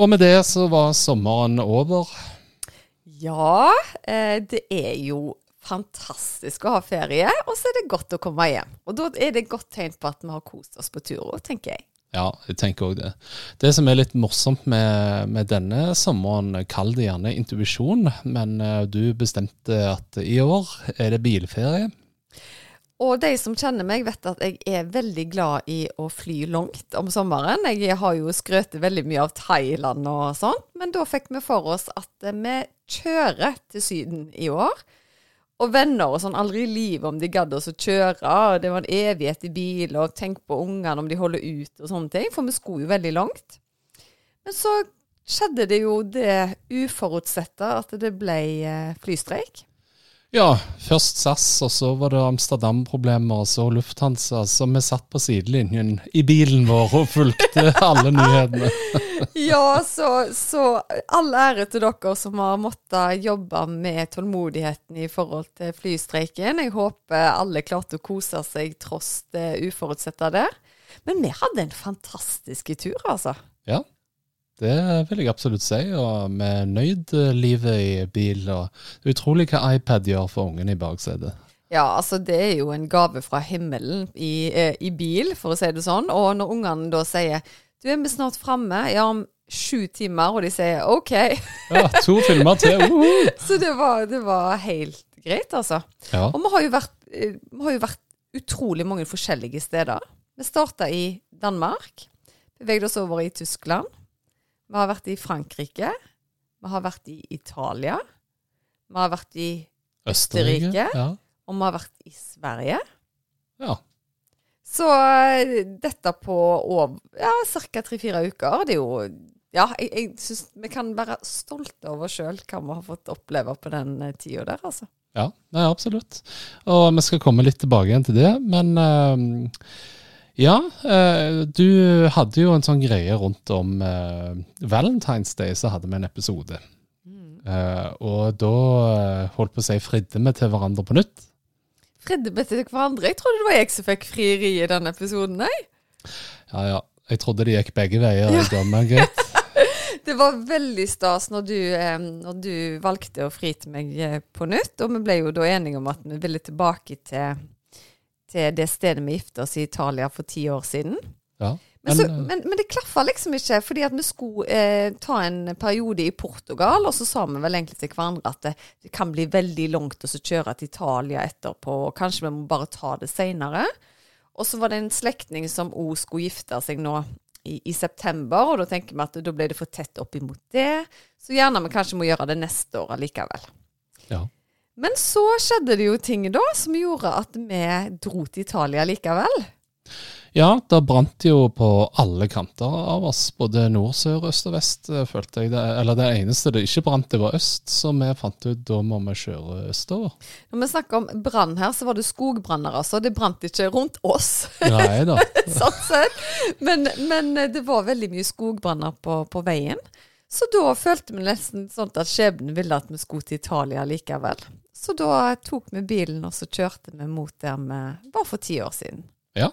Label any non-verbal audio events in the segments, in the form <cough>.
Og med det så var sommeren over. Ja, eh, det er jo fantastisk å ha ferie, og så er det godt å komme hjem. Og da er det et godt tegn på at vi har kost oss på tur òg, tenker jeg. Ja, jeg tenker òg det. Det som er litt morsomt med, med denne sommeren, kall det gjerne intuisjon, men eh, du bestemte at i år er det bilferie. Og de som kjenner meg, vet at jeg er veldig glad i å fly langt om sommeren. Jeg har jo skrøt veldig mye av Thailand og sånt, men da fikk vi for oss at vi kjører til Syden i år. Og venner og sånn, aldri i livet om de gadd oss å kjøre. Det var en evighet i bil, og tenk på ungene om de holder ut og sånne ting. For vi skulle jo veldig langt. Men så skjedde det jo det uforutsette at det ble eh, flystreik. Ja, først SAS, og så var det Amsterdam-problemer, og så Lufthansa. Så vi satt på sidelinjen i bilen vår og fulgte <laughs> alle nyhetene. ja, så, så all ære til dere som har måttet jobbe med tålmodigheten i forhold til flystreiken. Jeg håper alle klarte å kose seg tross det uforutsette der. Men vi hadde en fantastisk tur, altså. Ja, det vil jeg absolutt si. Og vi nøyd livet i bil. Og utrolig hva iPad gjør for ungen i baksetet. Ja, altså det er jo en gave fra himmelen i, eh, i bil, for å si det sånn. Og når ungene da sier du er vi snart framme, ja om sju timer, og de sier OK. ja, to filmer til. Uh -huh. <laughs> Så det var, det var, helt greit, altså. Ja. Og vi har, jo vært, eh, vi har jo vært utrolig mange forskjellige steder. Vi starta i Danmark, beveget oss over i Tyskland. Vi har vært i Frankrike. Vi har vært i Italia. Vi har vært i Østerrike. Ja. Og vi har vært i Sverige. Ja. Så uh, dette på ja, ca. tre-fire uker, det er jo Ja, jeg, jeg syns vi kan være stolte over oss sjøl hva vi har fått oppleve på den uh, tida der, altså. Ja, nei, absolutt. Og vi skal komme litt tilbake igjen til det, men uh, ja, eh, du hadde jo en sånn greie rundt om eh, Valentine's Day, så hadde vi en episode. Mm. Eh, og da holdt på å si fridde vi til hverandre på nytt. Fridde vi til hverandre? Jeg trodde det var jeg som fikk frieri i den episoden, nei? Ja ja, jeg trodde det gikk begge veier. Ja. greit. <laughs> det var veldig stas når du, når du valgte å fri til meg på nytt, og vi ble jo da enige om at vi ville tilbake til til det stedet vi gifta oss i Italia for ti år siden. Ja. Men, så, men, men, det klaffa liksom ikke, fordi at vi skulle eh, ta en periode i Portugal, og så sa vi vel egentlig til hverandre at det, det kan bli veldig langt å kjøre til Italia etterpå, og kanskje vi må bare ta det seinere. Og så var det en slektning som òg skulle gifte seg nå i, i, september, og da tenker vi at da ble det for tett opp imot det. Så gjerne vi kanskje må gjøre det neste år allikevel. Ja. Men så skjedde det jo ting da som gjorde at vi dro til Italia likevel. Ja, det brant jo på alle kanter av oss, både nord, sør, øst og vest, eh, følte jeg. Det, eller det eneste det ikke brant, det var øst, så vi fant ut da må vi kjøre østover. Når vi snakker om brann her, så var det skogbranner, altså. Det brant ikke rundt oss. Nei da. <laughs> sånn sett. Men, men, det var veldig mye skogbranner på, på veien. Så da følte vi nesten sånn at skjebnen ville at vi skulle til Italia likevel. Så da tok vi bilen, og så kjørte vi mot der vi var for ti år siden. Ja,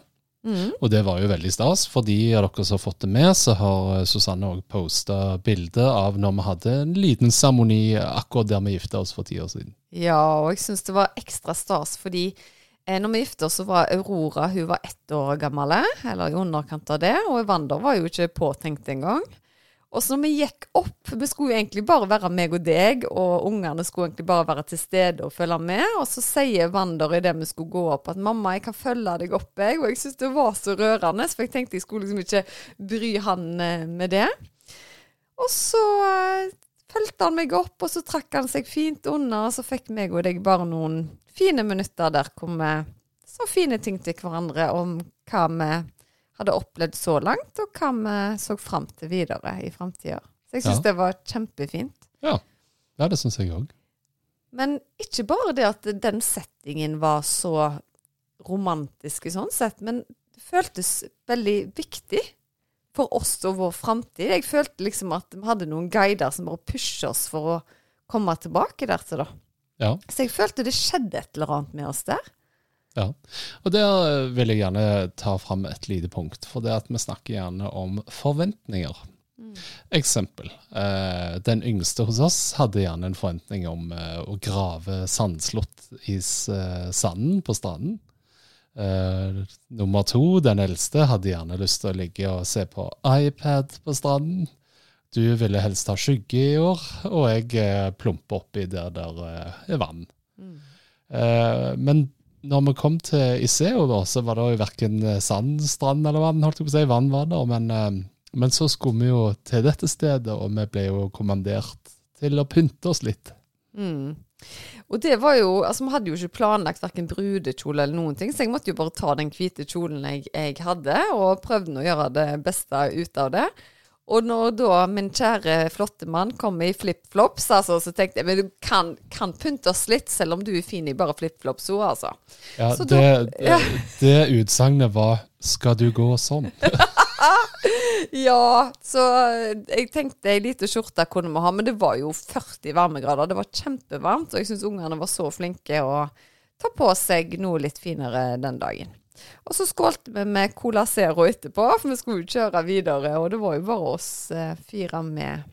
mm. og det var jo veldig stas. For de av dere som har fått det med, så har eh, Susanne òg posta bilde av når vi hadde en liten seremoni akkurat der vi gifta oss for ti år siden. Ja, og jeg syns det var ekstra stas fordi eh, når vi gifta oss, så var Aurora hun var ett år gammel, eller i underkant av det. Og Evander var jo ikke påtenkt engang. Og så når vi gikk opp Vi skulle jo egentlig bare være meg og deg, og ungene skulle egentlig bare være til stede og følge med. Og så sier Wander idet vi skulle gå opp at 'mamma, jeg kan følge deg opp', jeg. Og jeg syntes det var så rørende, for jeg tenkte jeg skulle liksom ikke bry han eh, med det. Og så uh, fulgte han meg opp, og så trakk han seg fint unna, og så fikk meg og deg bare noen fine minutter der hvor vi så fine ting til hverandre om hva vi hadde opplevd så langt, og hva vi så fram til videre i framtida. Så jeg syns Ja. det var kjempefint. Ja, ja det syns jeg òg. Men ikke bare det at den settingen var så romantisk i sånn sett, men det føltes veldig viktig for oss og vår framtid. Jeg følte liksom at vi hadde noen guider som bare pusher oss for å komme tilbake der til, da. Ja. Så jeg følte det skjedde et eller annet med oss der. Ja, og der vil jeg gjerne ta fram et lite punkt, for det at vi snakker gjerne om forventninger. Eksempel. Eh, den yngste hos oss hadde gjerne en forventning om eh, å grave sandslott i eh, sanden på stranden. Eh, nummer to, den eldste, hadde gjerne lyst til å ligge og se på iPad på stranden. Du ville helst ha skygge i år, og jeg eh, plumper oppi der der eh, er vann. Eh, men når vi kom til Iseo, da, så var det jo verken sand, strand eller vann. holdt jeg på å si, Vann var der, men, eh, men så skulle vi jo til dette stedet, og vi ble jo kommandert til å pynte oss litt. Mm. Og det var jo Altså, vi hadde jo ikke planlagt verken brudekjole eller noen ting, så jeg måtte jo bare ta den hvite kjolen jeg, jeg hadde, og prøvde å gjøre det beste ut av det. Og når da min kjære, flotte mann kom i flipflops, altså, så tenkte jeg men du kan, kan pynte oss litt, selv om du er fin i bare flipflops òg, altså. Ja, Så det, da- det, det utsagnet var 'skal du gå sånn'? <laughs> Ja, så eh, jeg tenkte ei lita skjorte kunne vi ha, men det var jo 40 varmegrader. Det var kjempevarmt, og jeg syns ungene var så flinke å ta på seg noe litt finere den dagen. Og så skålte vi med Cola Zero etterpå, for vi skulle jo kjøre videre, og det var jo bare oss eh, fire med,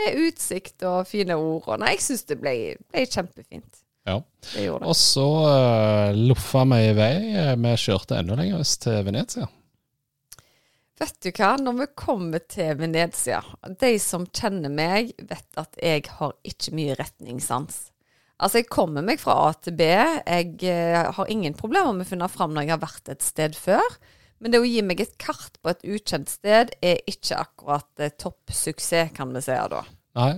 med utsikt og fine ord. Og nei, jeg syns det ble, ble kjempefint. Ja. Det gjorde det. Og så uh, loffa vi i vei. Vi kjørte enda lenger øst til Venezia. Vet du hva, når vi kommer til Venezia, de som kjenner meg, vet at jeg har ikke mye retningssans. Altså, jeg kommer meg fra A til B. Jeg eh, har ingen problemer med å finne fram når jeg har vært et sted før. Men det å gi meg et kart på et ukjent sted er ikke akkurat eh, toppsuksess, kan vi si da. Nei.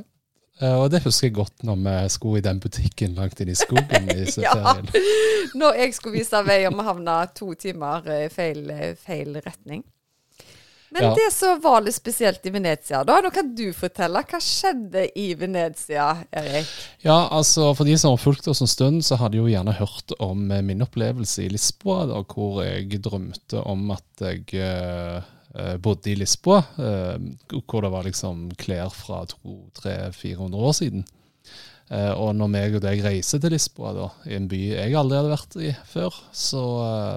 Eh, og det husker jeg godt når vi skulle i den butikken langt inn i skogen i <laughs> Ja. ferien. Når jeg skulle vise vei, og vi havna to timer i feil, feil retning. Men Ja. det som var litt spesielt i Venezia, da, nå kan du fortelle. Hva skjedde i Venezia, Erik? Ja, altså For de som har fulgt oss en stund, så har de jo gjerne hørt om eh, min opplevelse i Lisboa, da, hvor jeg drømte om at jeg eh, eh, bodde i Lisboa. eh, hvor det var liksom klær fra 200-400 år siden. Og når meg og deg reiser til Lisboa, da, i en by jeg aldri hadde vært i før, så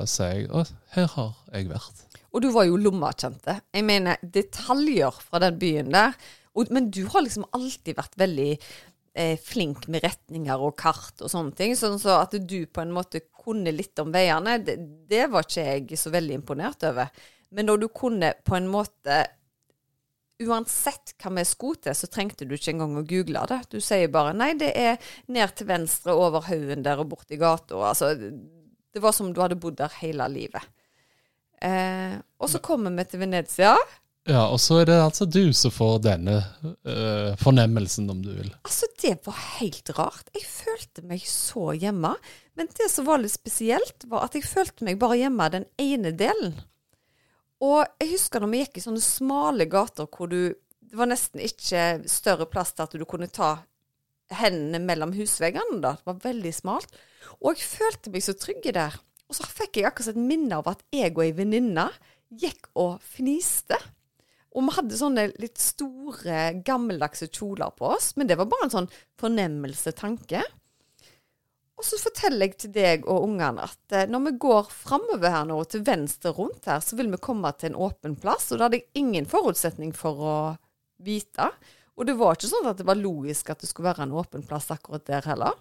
sier jeg at her har jeg vært. Og du var jo lommakjente. Jeg mener detaljer fra den byen der. Og, men du har liksom alltid vært veldig eh, flink med retninger og kart og sånne ting. Sånn så at du på en måte kunne litt om veiene, det, det var ikke jeg så veldig imponert over. Men når du kunne på en måte Uansett hva vi skulle til, så trengte du ikke engang å google det. Du sier bare 'nei, det er ned til venstre over haugen der og bort i gata'. Altså, det var som om du hadde bodd der hele livet. Eh, og så kommer vi til Venezia. Ja, Og så er det altså du som får denne uh, fornemmelsen, om du vil. Altså, det var helt rart. Jeg følte meg så hjemme. Men det som var litt spesielt, var at jeg følte meg bare hjemme den ene delen. Og jeg husker når vi gikk i sånne smale gater hvor du Det var nesten ikke større plass til at du kunne ta hendene mellom husveggene. da. Det var veldig smalt. Og jeg følte meg så trygge der. Og så fikk jeg akkurat et minne av at jeg og ei venninne gikk og fniste. Og vi hadde sånne litt store, gammeldagse kjoler på oss, men det var bare en sånn fornemmelse, tanke. Og så forteller jeg til deg og ungene at eh, når vi går framover her nå, til venstre rundt her, så vil vi komme til en åpen plass, og det hadde jeg ingen forutsetning for å vite. Og det var ikke sånn at det var logisk at det skulle være en åpen plass akkurat der heller.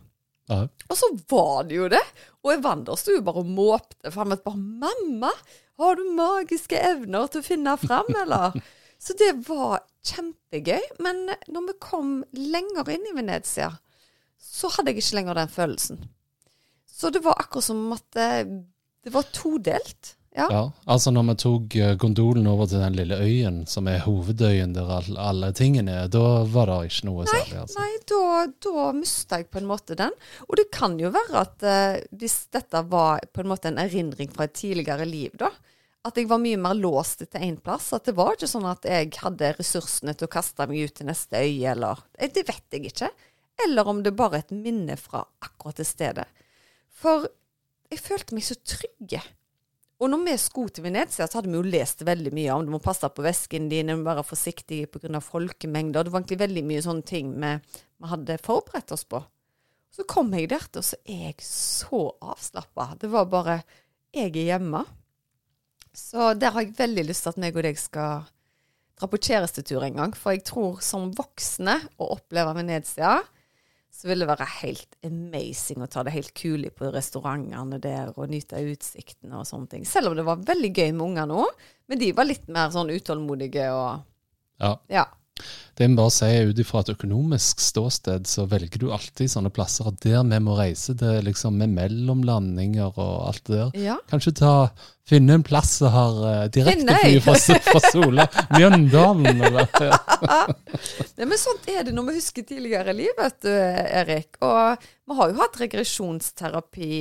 Ja. Og så var det jo det. Og Evander sto jo bare og måpte meg. Bare 'Mamma, har du magiske evner til å finne fram, eller?' <laughs> Så det var kjempegøy. Men når vi kom lenger inn i Venezia, så hadde jeg ikke lenger den følelsen. Så det var akkurat som at eh, det var todelt. Ja. Ja, altså når vi tok eh, gondolen over til den lille øyen, som er hovedøyen der alle, alle tingene er, da var det ikke noe særlig, altså. Nei, da, da mista jeg på en måte den. Og det kan jo være at eh, hvis dette var på en måte en erindring fra et tidligere liv, da, at jeg var mye mer låst til én plass. At det var ikke sånn at jeg hadde ressursene til å kaste meg ut til neste øye, eller eh, Det vet jeg ikke. Eller om det bare er et minne fra akkurat det stedet. For jeg følte meg så trygge. Og når vi skulle til Venezia, så hadde vi jo lest veldig mye om du må passe på vesken din, du må være forsiktig pga. folkemengder. Det var egentlig veldig mye sånne ting vi, vi hadde forberedt oss på. Så kom jeg der og så er jeg så avslappa. Det var bare Jeg er hjemme. Så der har jeg veldig lyst til at meg og deg skal dra på kjærestetur en gang. For jeg tror som voksne å oppleve Venezia, så vil det være helt amazing å ta det helt kulig på restaurantene der og nyte utsiktene og sånne ting. Selv om det var veldig gøy med unger nå, men de var litt mer sånn utålmodige og Ja. Ja. Det må bare si, ut ifra et økonomisk ståsted, så velger du alltid sånne plasser der vi må reise. Det er liksom med mellomlandinger og alt det der. ja. Kanskje ta, finne en plass som har uh, direktefly Finnøy. fra, fra Sola. Mjøndalen, eller <laughs> ja. Nei, men sånt er det når vi husker tidligere i vet du, Erik. Og vi har jo hatt regresjonsterapi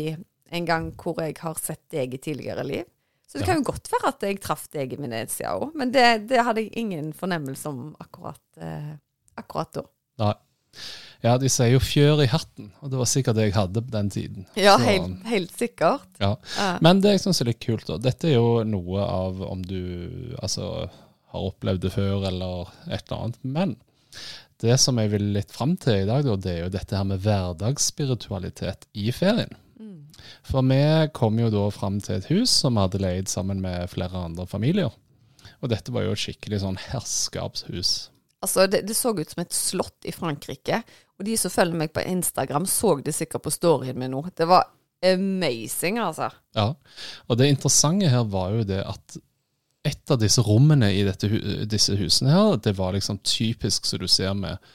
en gang hvor jeg har sett deg i tidligere liv. Så det Ja. kan jo godt være at jeg traff deg i Venezia òg, men det, det hadde jeg ingen fornemmelse om akkurat, eh, akkurat da. Nei. Ja, de sier jo fjør i hatten, og det var sikkert det jeg hadde på den tiden. Ja, Så- helt, helt sikkert. Ja. Men det jeg syns er litt kult, da, dette er jo noe av om du altså, har opplevd det før eller et eller annet. Men det som jeg vil litt fram til i dag, da, det er jo dette her med hverdagsspiritualitet i ferien. For vi kom jo da fram til et hus som vi hadde leid sammen med flere andre familier. Og dette var jo et skikkelig sånn herskapshus. Altså, det, det så ut som et slott i Frankrike. Og de som følger meg på Instagram, så det sikkert på storyen min nå. Det var amazing, altså. Ja, og det interessante her var jo det at et av disse rommene i dette, disse husene her, det var liksom typisk som du ser med,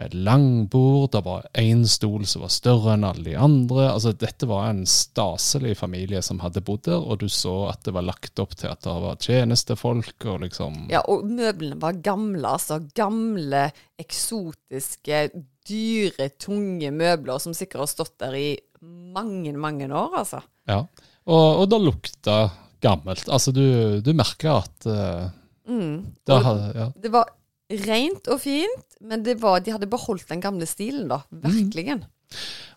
med et langbord, det var én stol som var større enn alle de andre. Altså Dette var en staselig familie som hadde bodd der, og du så at det var lagt opp til at det var tjenestefolk og liksom Ja, og møblene var gamle, altså. Gamle, eksotiske, dyre, tunge møbler som sikkert har stått der i mange, mange år, altså. Ja. Og, og det lukta gammelt. Altså du, du merker at uh, Mm. det, ja. det var rent og fint, men det var, de hadde beholdt den gamle stilen, da. Virkelig.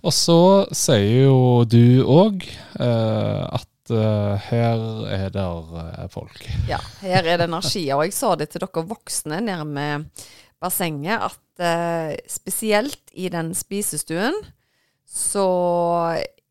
Og så sier jo du òg at eh, her er det eh, folk. Ja, her er det energier. Og jeg sa det til dere voksne nede med bassenget, at eh, spesielt i den spisestuen så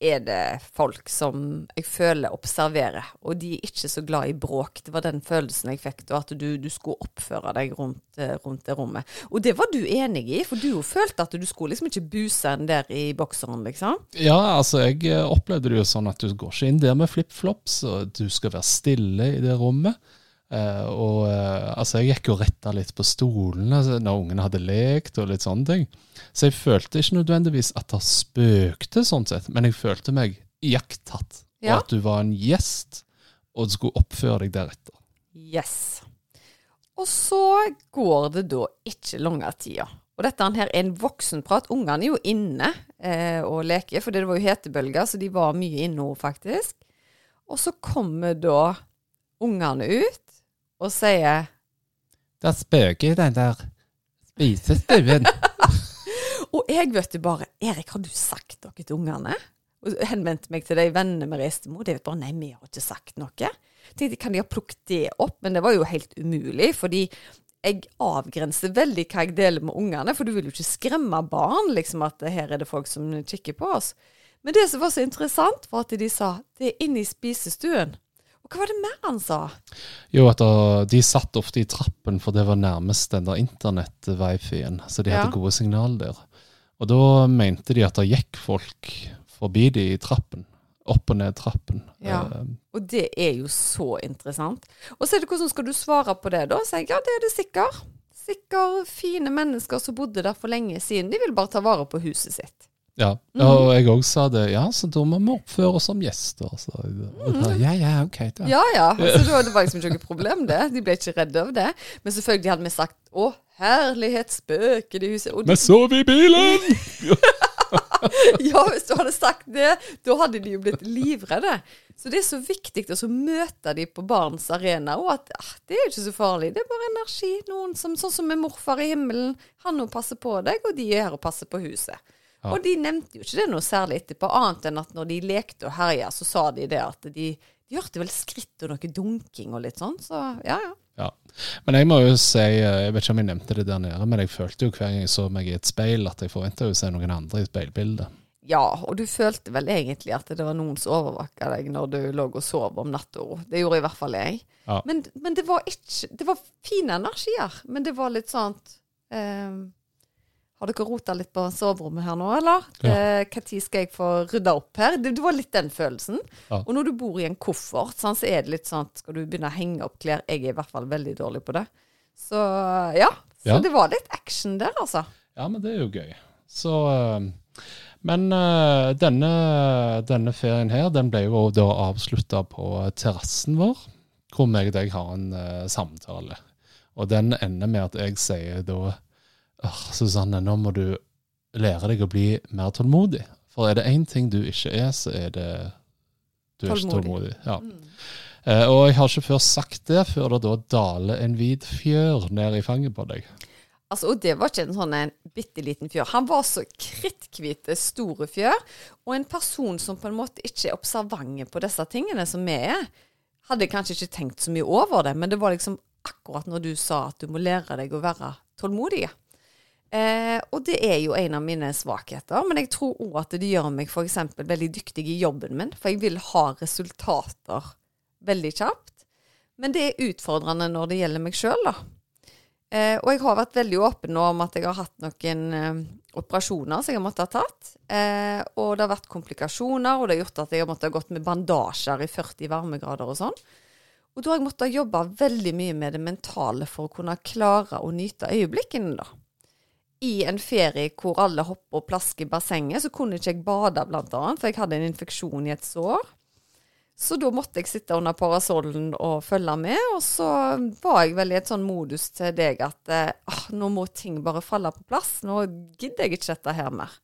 er det folk som jeg føler observerer, og de er ikke så glad i bråk. Det var den følelsen jeg fikk da, at du, du skulle oppføre deg rundt, eh, rundt det rommet. Og det var du enig i, for du følte at du skulle liksom ikke buse en der i bokseren, liksom. Ja, altså jeg eh, opplevde det jo sånn at du går ikke inn der med flipflops, og du skal være stille i det rommet. Eh, og uh, altså jeg gikk jo retta litt på stolene altså, når ungene hadde lekt og litt sånne ting. Så jeg følte ikke nødvendigvis at det spøkte sånn sett, men jeg følte meg iakttatt. Ja. Og at du var en gjest, og du skulle oppføre deg deretter. Yes. Og så går det da ikke lange tida. Og dette her er en voksenprat. Ungene er jo inne eh, og leker, for det var jo hetebølger, så de var mye inne nå, faktisk. Og så kommer da ungene ut og sier Det spøker den der spisestuen. <laughs> Og jeg vet jo bare Erik, har du sagt noe til ungene? Og henvendte meg til de vennene vi reiste med, og de vet bare nei, vi har ikke sagt noe. Tenkte, kan de ha plukket det opp? Men det var jo helt umulig, fordi jeg avgrenser veldig hva jeg deler med ungene, for du vil jo ikke skremme barn, liksom, at her er det folk som kikker på oss. Men det som var så interessant, var at de sa det er inne i spisestuen. Hva var det mer han sa? Jo, at da- de satt ofte i trappen, for det var nærmest den der internett-wifien, så de Ja. hadde gode signaler der. Og da mente de at det gikk folk forbi de i trappen. Opp og ned trappen. Ja. Eh, Og det er jo så interessant. Og så er det hvordan skal du svare på det, da? Så jeg, ja, det er det sikkert. Sikkert fine mennesker som bodde der for lenge siden. De vil bare ta vare på huset sitt. Ja. Mhm. Og jeg òg sa det. Ja, så da må vi oppføre oss som gjester. Så, da, ja, ja, ok da. Ja ja. <laughs> Så da, det var liksom ikke noe problem, det. De ble ikke redde av det. Men selvfølgelig hadde vi sagt 'Å, herlighet, spøker i huset'. Og Vi sov i bilen! <laughs> ja, hvis du hadde sagt det, da hadde de jo blitt livredde. Så det er så viktig å møte de på barns arena, og at ah, det er jo ikke så farlig. Det er bare energi. Noen som, sånn som med morfar i himmelen, han nå passer på deg, og de er her og passer på huset. Ja. Og de nevnte jo ikke det noe særlig etterpå, annet enn at når de lekte og herja, så sa de det at de, de hørte vel skritt og noe dunking og litt sånn. Så ja, ja. Ja. Men jeg må jo si, eh, jeg vet ikke om jeg nevnte det der nede, men jeg følte jo hver gang jeg så meg i et speil, at jeg forventa å se noen andre i speilbildet. Ja, og du følte vel egentlig at det var noen som overvåka deg når du lå og sov om natta. Det gjorde i hvert fall jeg. Ja. Men, men det var ikke Det var fine energier, men det var litt sånn eh, Har dere rota litt på soverommet her nå, eller? Ja. Når skal jeg få rydda opp her? Det, det var litt den følelsen. Ja. Og når du bor i en koffert, sånn, så er det litt sånn Skal du begynne å henge opp klær? Jeg er i hvert fall veldig dårlig på det. Så ja. Så Ja. det var litt action der, altså. Ja, men det er jo gøy. Så eh, Men eh, denne, denne ferien her, den ble jo da avslutta på terrassen vår, hvor meg og deg har en eh, samtale. Og den ender med at jeg sier da Åh, Susanne, nå må du lære deg å bli mer tålmodig. For er det én ting du ikke er, så er det Du er ikke Tålmodig. tålmodig. Ja. Mm. Eh, og jeg har ikke før sagt det, før det da daler en hvit fjør ned i fanget på deg. Altså, og det var ikke en sånn en bitte liten fjør. Han var så kritthvite, store fjør. Og en person som på en måte ikke er observant på disse tingene som vi er, hadde kanskje ikke tenkt så mye over det, men det var liksom akkurat når du sa at du må lære deg å være tålmodig. Eh, og det er jo en av mine svakheter, men jeg tror òg at det gjør meg f.eks. veldig dyktig i jobben min, for jeg vil ha resultater veldig kjapt. Men det er utfordrende når det gjelder meg sjøl, da. Eh, og jeg har vært veldig åpen nå om at jeg har hatt noen eh, operasjoner som jeg har måttet ha tatt. Eh, og det har vært komplikasjoner, og det har gjort at jeg har måttet ha gått med bandasjer i 40 varmegrader og sånn. Og da har jeg måttet jobbe veldig mye med det mentale for å kunne klare å nyte øyeblikkene, da. I en ferie hvor alle hopper og plasker i bassenget, så kunne ikke jeg bade, blant annet, for jeg hadde en infeksjon i et sår. Så da måtte jeg sitte under parasollen og følge med, og så var jeg vel i et sånn modus til deg at ah, nå må ting bare falle på plass, nå gidder jeg ikke dette her mer.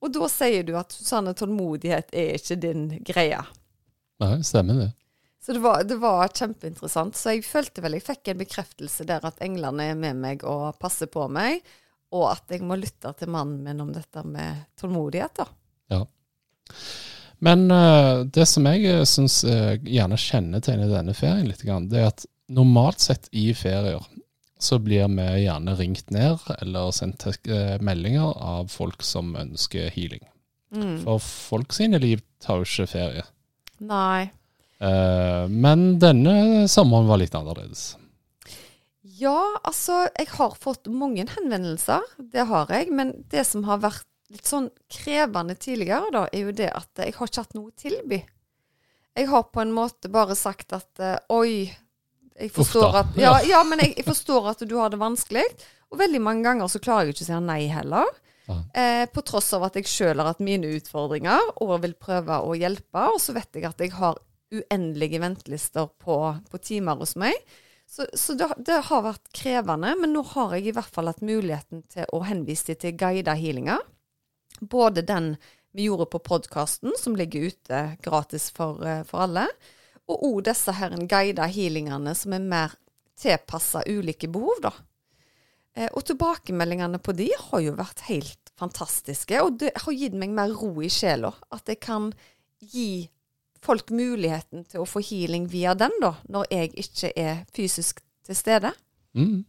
Og da sier du at Susanne, tålmodighet er ikke din greie. Nei, stemmer det. Så det var, det var kjempeinteressant. Så jeg følte vel jeg fikk en bekreftelse der at englene er med meg og passer på meg, og at jeg må lytte til mannen min om dette med tålmodighet, da. Ja. Men uh, det som jeg syns gjerne kjennetegner denne ferien litt, det er at normalt sett i ferier så blir vi gjerne ringt ned eller sendt uh, meldinger av folk som ønsker healing. Mm. For folk sine liv tar jo ikke ferie. Nei. Eh, men denne sommeren var litt annerledes. Ja, altså, jeg har fått mange henvendelser, det har jeg. Men det som har vært litt sånn krevende tidligere, da, er jo det at jeg har ikke hatt noe tilby. Jeg har på en måte bare sagt at eh, oi, jeg forstår at ja, ja, men jeg, jeg forstår at du har det vanskelig. Og veldig mange ganger så klarer jeg ikke å si nei heller. Eh, på tross av at jeg sjøl har hatt mine utfordringer og vil prøve å hjelpe. Og så vet jeg at jeg har uendelige ventelister på, på timer hos meg. Så, så det, det har vært krevende, men nå har jeg i hvert fall hatt muligheten til å henvise dem til guida healinger. Både den vi gjorde på podkasten, som ligger ute gratis for, eh, for alle, og òg disse her guida healingene som er mer tilpassa ulike behov, da. Eh, Og tilbakemeldingene på de har jo vært helt fantastiske, og det har gitt meg mer ro i sjela. At jeg kan gi folk muligheten til å få healing via den, da, når jeg ikke er fysisk til stede. Mm.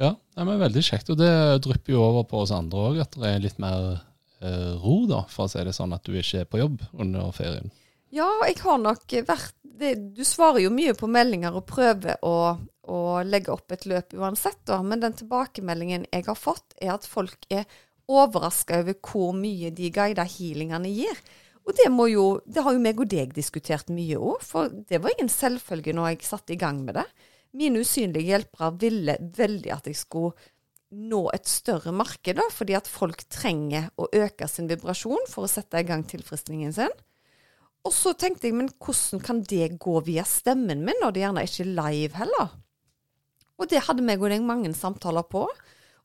Ja, det er veldig kjekt. Og det drypper jo over på oss andre òg, at det er litt mer eh, ro, da, for å si det sånn, at du ikke er på jobb under ferien. Ja, jeg har nok vært det, Du svarer jo mye på meldinger og prøver å, å legge opp et løp uansett, da. Men den tilbakemeldingen jeg har fått, er at folk er overraska over hvor mye de guida healingene gir. Og det, jo, det har jo meg og deg diskutert mye òg, for det var ingen selvfølge når jeg satte i gang med det. Mine usynlige hjelpere ville veldig at jeg skulle nå et større marked, da, fordi at folk trenger å øke sin vibrasjon for å sette i gang tilfredsstillingen sin. Og så tenkte jeg, men hvordan kan det gå via stemmen min, når det gjerne ikke er live heller? Og det hadde meg og deg mange samtaler på.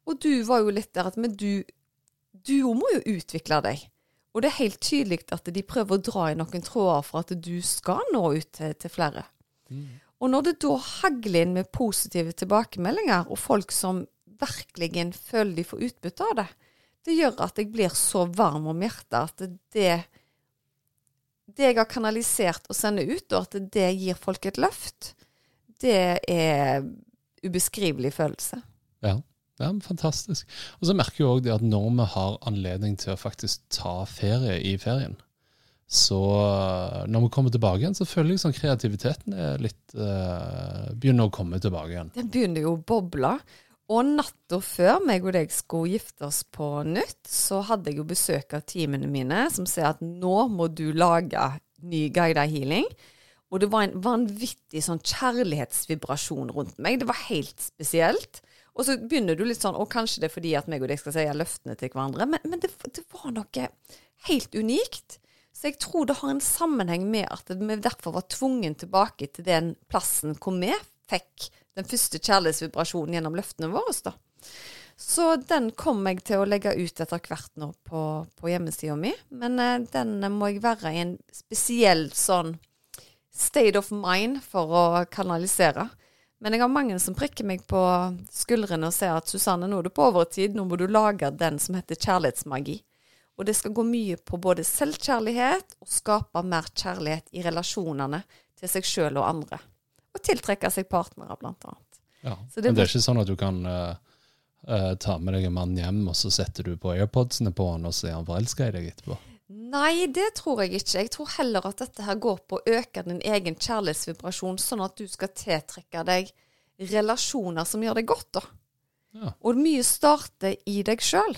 Og du var jo litt der at men du òg må jo utvikle deg. Og det er helt tydelig at de prøver å dra i noen tråder for at du skal nå ut til, til flere. Og når det da hagler inn med positive tilbakemeldinger, og folk som virkelig føler de får utbytte av det, det gjør at jeg blir så varm om hjertet at det det jeg har kanalisert og sender ut, og at det gir folk et løft, det er ubeskrivelig følelse. Ja. Ja, fantastisk. Og så merker jeg òg at når vi har anledning til å faktisk ta ferie i ferien, så eh, når vi kommer tilbake igjen, så føler jeg sånn kreativiteten er litt uh, Begynner å komme tilbake igjen. Den begynner jo å boble. Og natta før meg og deg skulle gifte oss på nytt, så hadde jeg jo besøk av teamene mine som sier at nå må du lage ny guida healing. Og det var en vanvittig sånn kjærlighetsvibrasjon rundt meg. Det var helt spesielt. Og så begynner du litt sånn Og kanskje det er fordi at meg og deg skal si løftene til hverandre, men, men det, det, var noe helt unikt. Så jeg tror det har en sammenheng med at vi derfor var tvungen tilbake til den plassen hvor vi fikk den første kjærlighetsvibrasjonen gjennom løftene våre. da. Så den kommer jeg til å legge ut etter hvert nå på, på hjemmesida mi. Men eh, den må jeg være i en spesiell sånn state of mind for å kanalisere. Men jeg har mange som prikker meg på skuldrene og sier at Susanne, nå er du på overtid, nå må du lage den som heter kjærlighetsmagi. Og det skal gå mye på både selvkjærlighet og skape mer kjærlighet i relasjonene til seg sjøl og andre og tiltrekke seg partnere, blant annet. Ja, det Men det er ikke sånn at du kan uh, uh, ta med deg en mann hjem, og så setter du på airpodsene på han, og så er han forelska i deg etterpå? Nei, det tror jeg ikke. Jeg tror heller at dette her går på å øke din egen kjærlighetsvibrasjon, sånn at du skal tiltrekke deg relasjoner som gjør deg godt, da. Ja. Og mye starter i deg sjøl.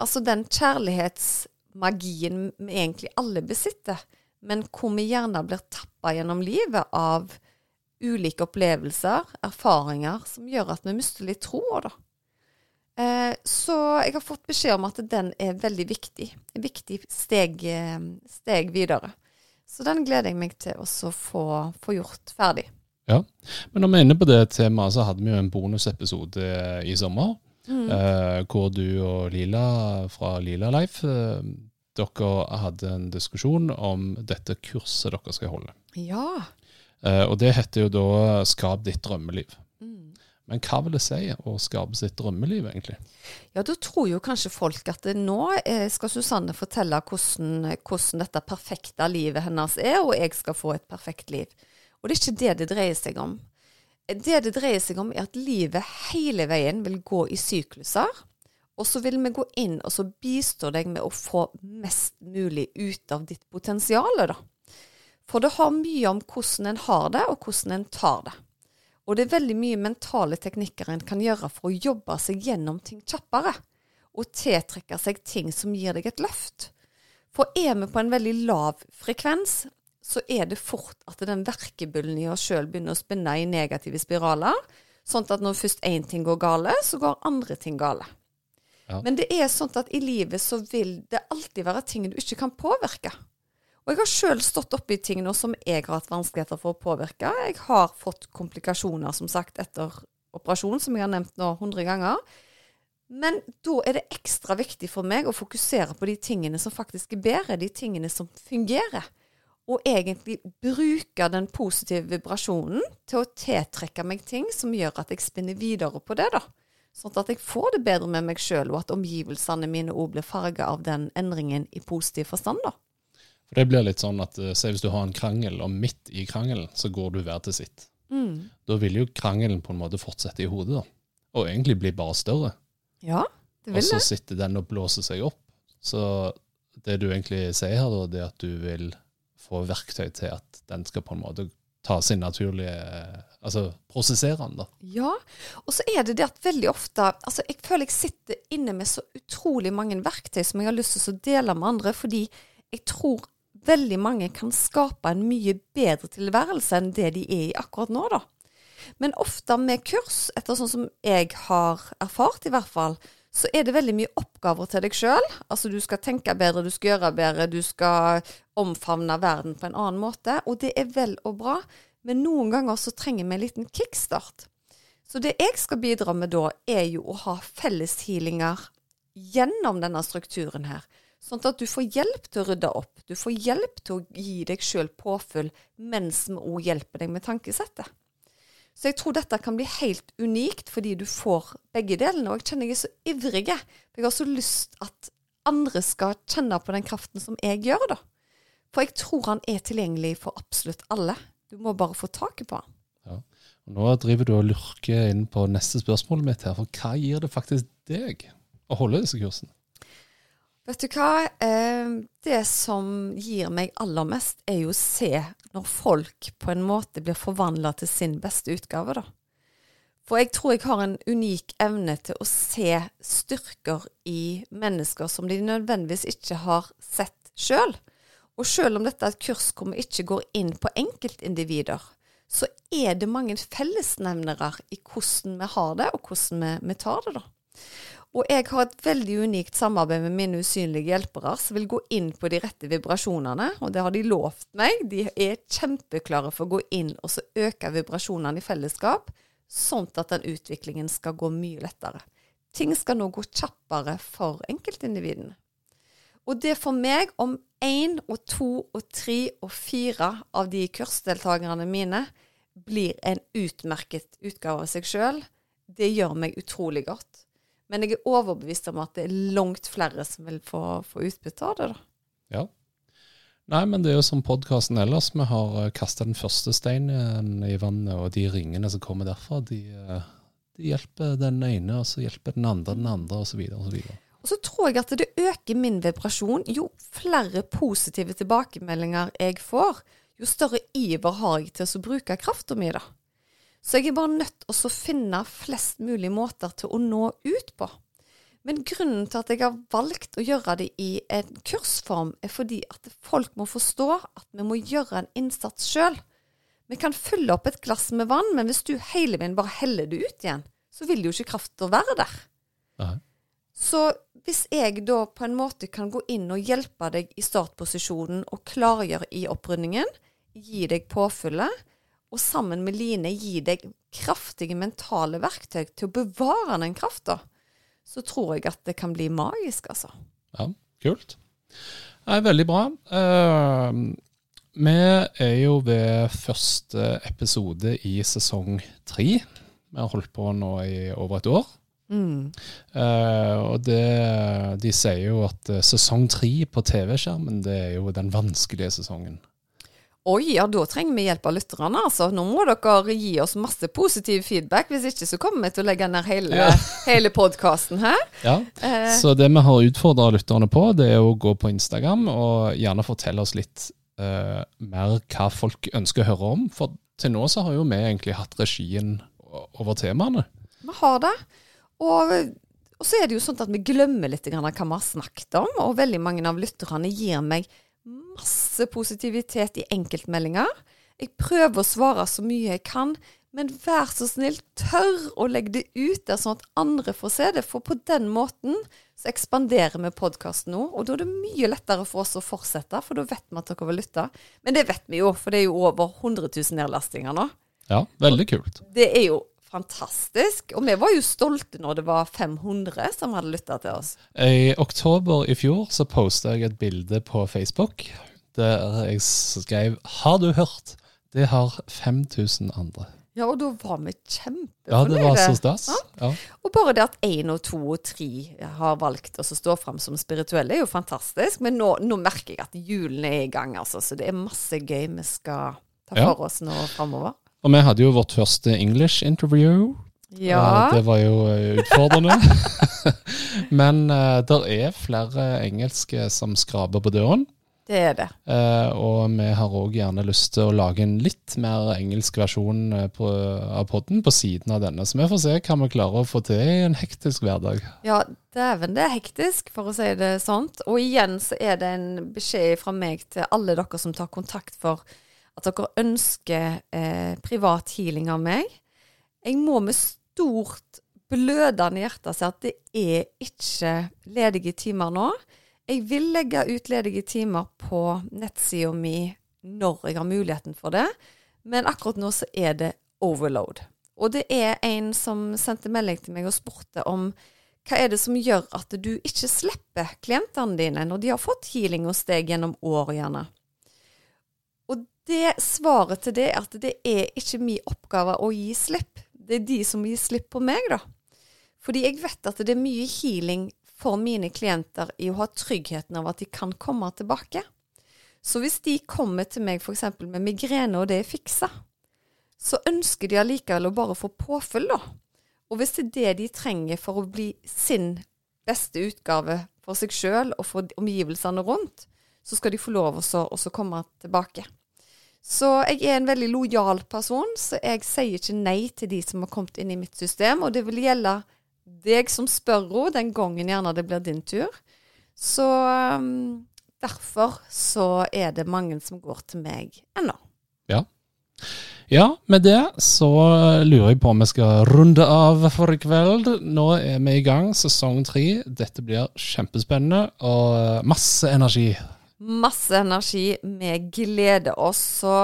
Altså den kjærlighetsmagien vi egentlig alle besitter, men hvor vi gjerne blir tappa gjennom livet av ulike opplevelser, erfaringer, som gjør at vi mister litt troa, da. Eh, så jeg har fått beskjed om at den er veldig viktig. Et viktig steg, eh, steg, videre. Så den gleder jeg meg til å få, få, gjort ferdig. Ja, Men når vi er inne på det temaet, så hadde vi jo en bonusepisode i sommer. Mm. Eh, hvor du og Lila fra Lila Life eh, dere hadde en diskusjon om dette kurset dere skal holde. Ja. Og det heter jo da 'Skap ditt drømmeliv'. Men hva vil det si å skape sitt drømmeliv, egentlig? Ja, da tror jo kanskje folk at nå eh, skal Susanne fortelle hvordan, hvordan, dette perfekte livet hennes er, og jeg skal få et perfekt liv. Og det er ikke det det dreier seg om. Det det dreier seg om, er at livet hele veien vil gå i sykluser. Og så vil vi gå inn og så bistå deg med å få mest mulig ut av ditt potensial. For det har mye om hvordan en har det, og hvordan en tar det. Og det er veldig mye mentale teknikker en kan gjøre for å jobbe seg gjennom ting kjappere. Og tiltrekke seg ting som gir deg et løft. For er vi på en veldig lav frekvens, så er det fort at den verkebullen i oss sjøl begynner å spinne i negative spiraler. Sånn at når først én ting går gale, så går andre ting gale. Ja. Men det er sånn at i livet så vil det alltid være ting du ikke kan påvirke. Og jeg har sjøl stått oppi ting nå som jeg har hatt vanskeligheter for å påvirke. Jeg har fått komplikasjoner, som sagt, etter operasjon, som jeg har nevnt nå hundre ganger. Men da er det ekstra viktig for meg å fokusere på de tingene som faktisk er bedre, de tingene som fungerer. Og egentlig bruke den positive vibrasjonen til å tiltrekke meg ting som gjør at jeg spinner videre på det, da. Sånn at jeg får det bedre med meg sjøl, og at omgivelsene mine òg blir farga av den endringen i positiv forstand, da. For det blir litt sånn at se hvis du har en krangel, og midt i krangelen så går du hver til sitt. Mm. Da vil jo krangelen på en måte fortsette i hodet, da. Og egentlig bli bare større. Ja, det vil det. Og så sitter den og blåser seg opp. Så det du egentlig sier her, da, det er at du vil få verktøy til at den skal på en måte ta sin naturlige Altså prosessere den, da. Ja, og så er det det at veldig ofte Altså, jeg føler jeg sitter inne med så utrolig mange verktøy som jeg har lyst til å dele med andre, fordi jeg tror veldig mange kan skape en mye bedre tilværelse enn det de er i akkurat nå, da. Men ofte med kurs, etter sånn som jeg har erfart i hvert fall, så er det veldig mye oppgaver til deg sjøl. Altså du skal tenke bedre, du skal gjøre bedre, du skal omfavne verden på en annen måte. Og det er vel og bra, men noen ganger så trenger vi en liten kickstart. Så det jeg skal bidra med da, er jo å ha felleshealinger gjennom denne strukturen her. Sånn at du får hjelp til å rydde opp. Du får hjelp til å gi deg sjøl påfyll mens vi òg hjelper deg med tankesettet. Så jeg tror dette kan bli helt unikt fordi du får begge delene. Og jeg kjenner jeg er så ivrig. Jeg har så lyst at andre skal kjenne på den kraften som jeg gjør, da. For jeg tror han er tilgjengelig for absolutt alle. Du må bare få taket på han. Ja. Og nå driver du og lurker inn på neste spørsmål mitt her, for hva gir det faktisk deg å holde disse kursene? Vet du hva? Eh, det som gir meg aller mest, er jo å se når folk på en måte blir forvandla til sin beste utgave, da. For jeg tror jeg har en unik evne til å se styrker i mennesker som de nødvendigvis ikke har sett sjøl. Og sjøl om dette er et kurs hvor vi ikke går inn på enkeltindivider, så er det mange fellesnevnere i hvordan vi har det, og hvordan vi, vi tar det, da. Og jeg har et veldig unikt samarbeid med mine usynlige hjelpere, som vil gå inn på de rette vibrasjonene, og det har de lovt meg. De er kjempeklare for å gå inn og så øke vibrasjonene i fellesskap, sånn at den utviklingen skal gå mye lettere. Ting skal nå gå kjappere for enkeltindividene. Og det for meg, om én og to og tre og fire av de kursdeltakerne mine blir en utmerket utgave av seg sjøl, det gjør meg utrolig godt. Men jeg er overbevist om at det er langt flere som vil få, få utbytte av det. da. Ja. Nei, men det er jo som podkasten ellers. Vi har uh, kasta den første steinen i vannet, og de ringene som kommer derfra, de, uh, de hjelper den ene, og så hjelper den andre den andre, osv. osv. Og så tror jeg at det øker min vibrasjon. Jo flere positive tilbakemeldinger jeg får, jo større iver har jeg til å bruke krafta mi, da. Så jeg er bare nødt til å finne flest mulig måter til å nå ut på. Men grunnen til at jeg har valgt å gjøre det i en kursform, er fordi at folk må forstå at vi må gjøre en innsats sjøl. Vi kan fylle opp et glass med vann, men hvis du hele veien bare heller det ut igjen, så vil jo ikke krafta være der. Nei. Så hvis jeg da på en måte kan gå inn og hjelpe deg i startposisjonen og klargjøre i opprydningen, gi deg påfyllet, og sammen med Line gi deg kraftige mentale verktøy til å bevare den krafta, så tror jeg at det kan bli magisk, altså. Ja, kult. Det er veldig bra. Uh, vi er jo ved første episode i sesong tre. Vi har holdt på nå i over et år. Mm. Uh, og det, de sier jo at uh, sesong tre på TV-skjermen, det er jo den vanskelige sesongen. Oi, ja, da trenger vi hjelp av lytterne. altså. Nå må dere gi oss masse positiv feedback. Hvis ikke så kommer vi til å legge ned hele, ja. <laughs> hele podkasten her. Ja, eh. Så det vi har utfordra lytterne på, det er å gå på Instagram og gjerne fortelle oss litt eh, mer hva folk ønsker å høre om. For til nå så har jo vi egentlig hatt regien over temaene. Vi har det. Og, og så er det jo sånn at vi glemmer litt hva vi har snakket om. Og veldig mange av lytterne gir meg masse positivitet i enkeltmeldinger. Jeg prøver å svare så mye jeg kan, men vær så snill, tør å legge det ut der, sånn at andre får se det. For på den måten så ekspanderer vi podkasten nå, og da er det mye lettere for oss å fortsette, for da vet vi at dere vil lytte. Men det vet vi jo, for det er jo over 100 000 nedlastinger nå. Ja, veldig kult. Det er jo fantastisk. Og vi var jo stolte når det var 500 som hadde lytta til oss. I oktober i fjor så posta jeg et bilde på Facebook der jeg skrev 'Har du hørt?' Det har 5000 andre. Ja, og da var vi kjempefornøyde. Ja, det var så stas. Ja. Ja. Og bare det at én og to og tre har valgt å stå fram som spirituelle, er jo fantastisk. Men nå, nå, merker jeg at julen er i gang, altså. Så det er masse gøy vi skal ta for ja. oss nå framover. Og vi hadde jo vårt første English interview. Ja. Det var jo eh, utfordrende. <laughs> Men uh, eh, det er flere engelske som skraper på døren. Det er det. Uh, og vi har òg gjerne lyst til å lage en litt mer engelsk versjon på, av podden på siden av denne. Så vi får se hva vi klarer å få til i en hektisk hverdag. Ja, dæven, det er hektisk, for å si det sånt. Og igjen så er det en beskjed fra meg til alle dere som tar kontakt for at dere ønsker eh, privat healing av meg. Jeg må med stort blødende hjerte si at det er ikke ledige timer nå. Jeg vil legge ut ledige timer på nettsida mi når jeg har muligheten for det, men akkurat nå så er det overload. Og det er en som sendte melding til meg og spurte om hva er det som gjør at du ikke slipper klientene dine når de har fått healing hos deg gjennom år, gjerne? Det svaret til det er at det er ikke min oppgave å gi slipp. Det er de som gir slipp på meg, da. Fordi jeg vet at det er mye healing for mine klienter i å ha tryggheten av at de kan komme tilbake. Så hvis de kommer til meg f.eks. med migrene, og det er fiksa, så ønsker de allikevel å bare få påfyll, da. Og hvis det er det de trenger for å bli sin beste utgave for seg sjøl og for omgivelsene rundt, så skal de få lov å komme tilbake. Så jeg er en veldig lojal person, så jeg sier ikke nei til de som har kommet inn i mitt system. Og det vil gjelde deg som spør henne den gangen gjerne det blir din tur. Så um, derfor så er det mange som går til meg ennå. Ja. Ja, med det så lurer jeg på om vi skal runde av for i kveld. Nå er vi i gang, sesong tre. Dette blir kjempespennende og masse energi. Masse energi. Vi gleder oss. Så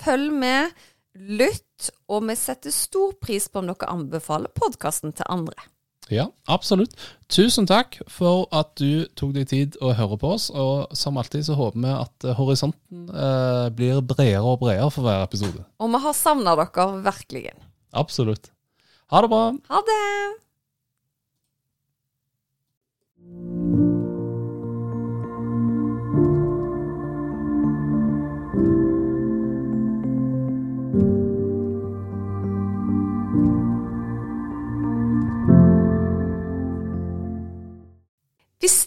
følg med, lytt, og vi setter stor pris på om dere anbefaler podkasten til andre. Ja, absolutt. Tusen takk for at du tok deg tid å høre på oss. Og som alltid så håper vi at horisonten eh, blir bredere og bredere for hver episode. Og vi har savna dere virkelig. Absolutt. Ha det bra. Ha det.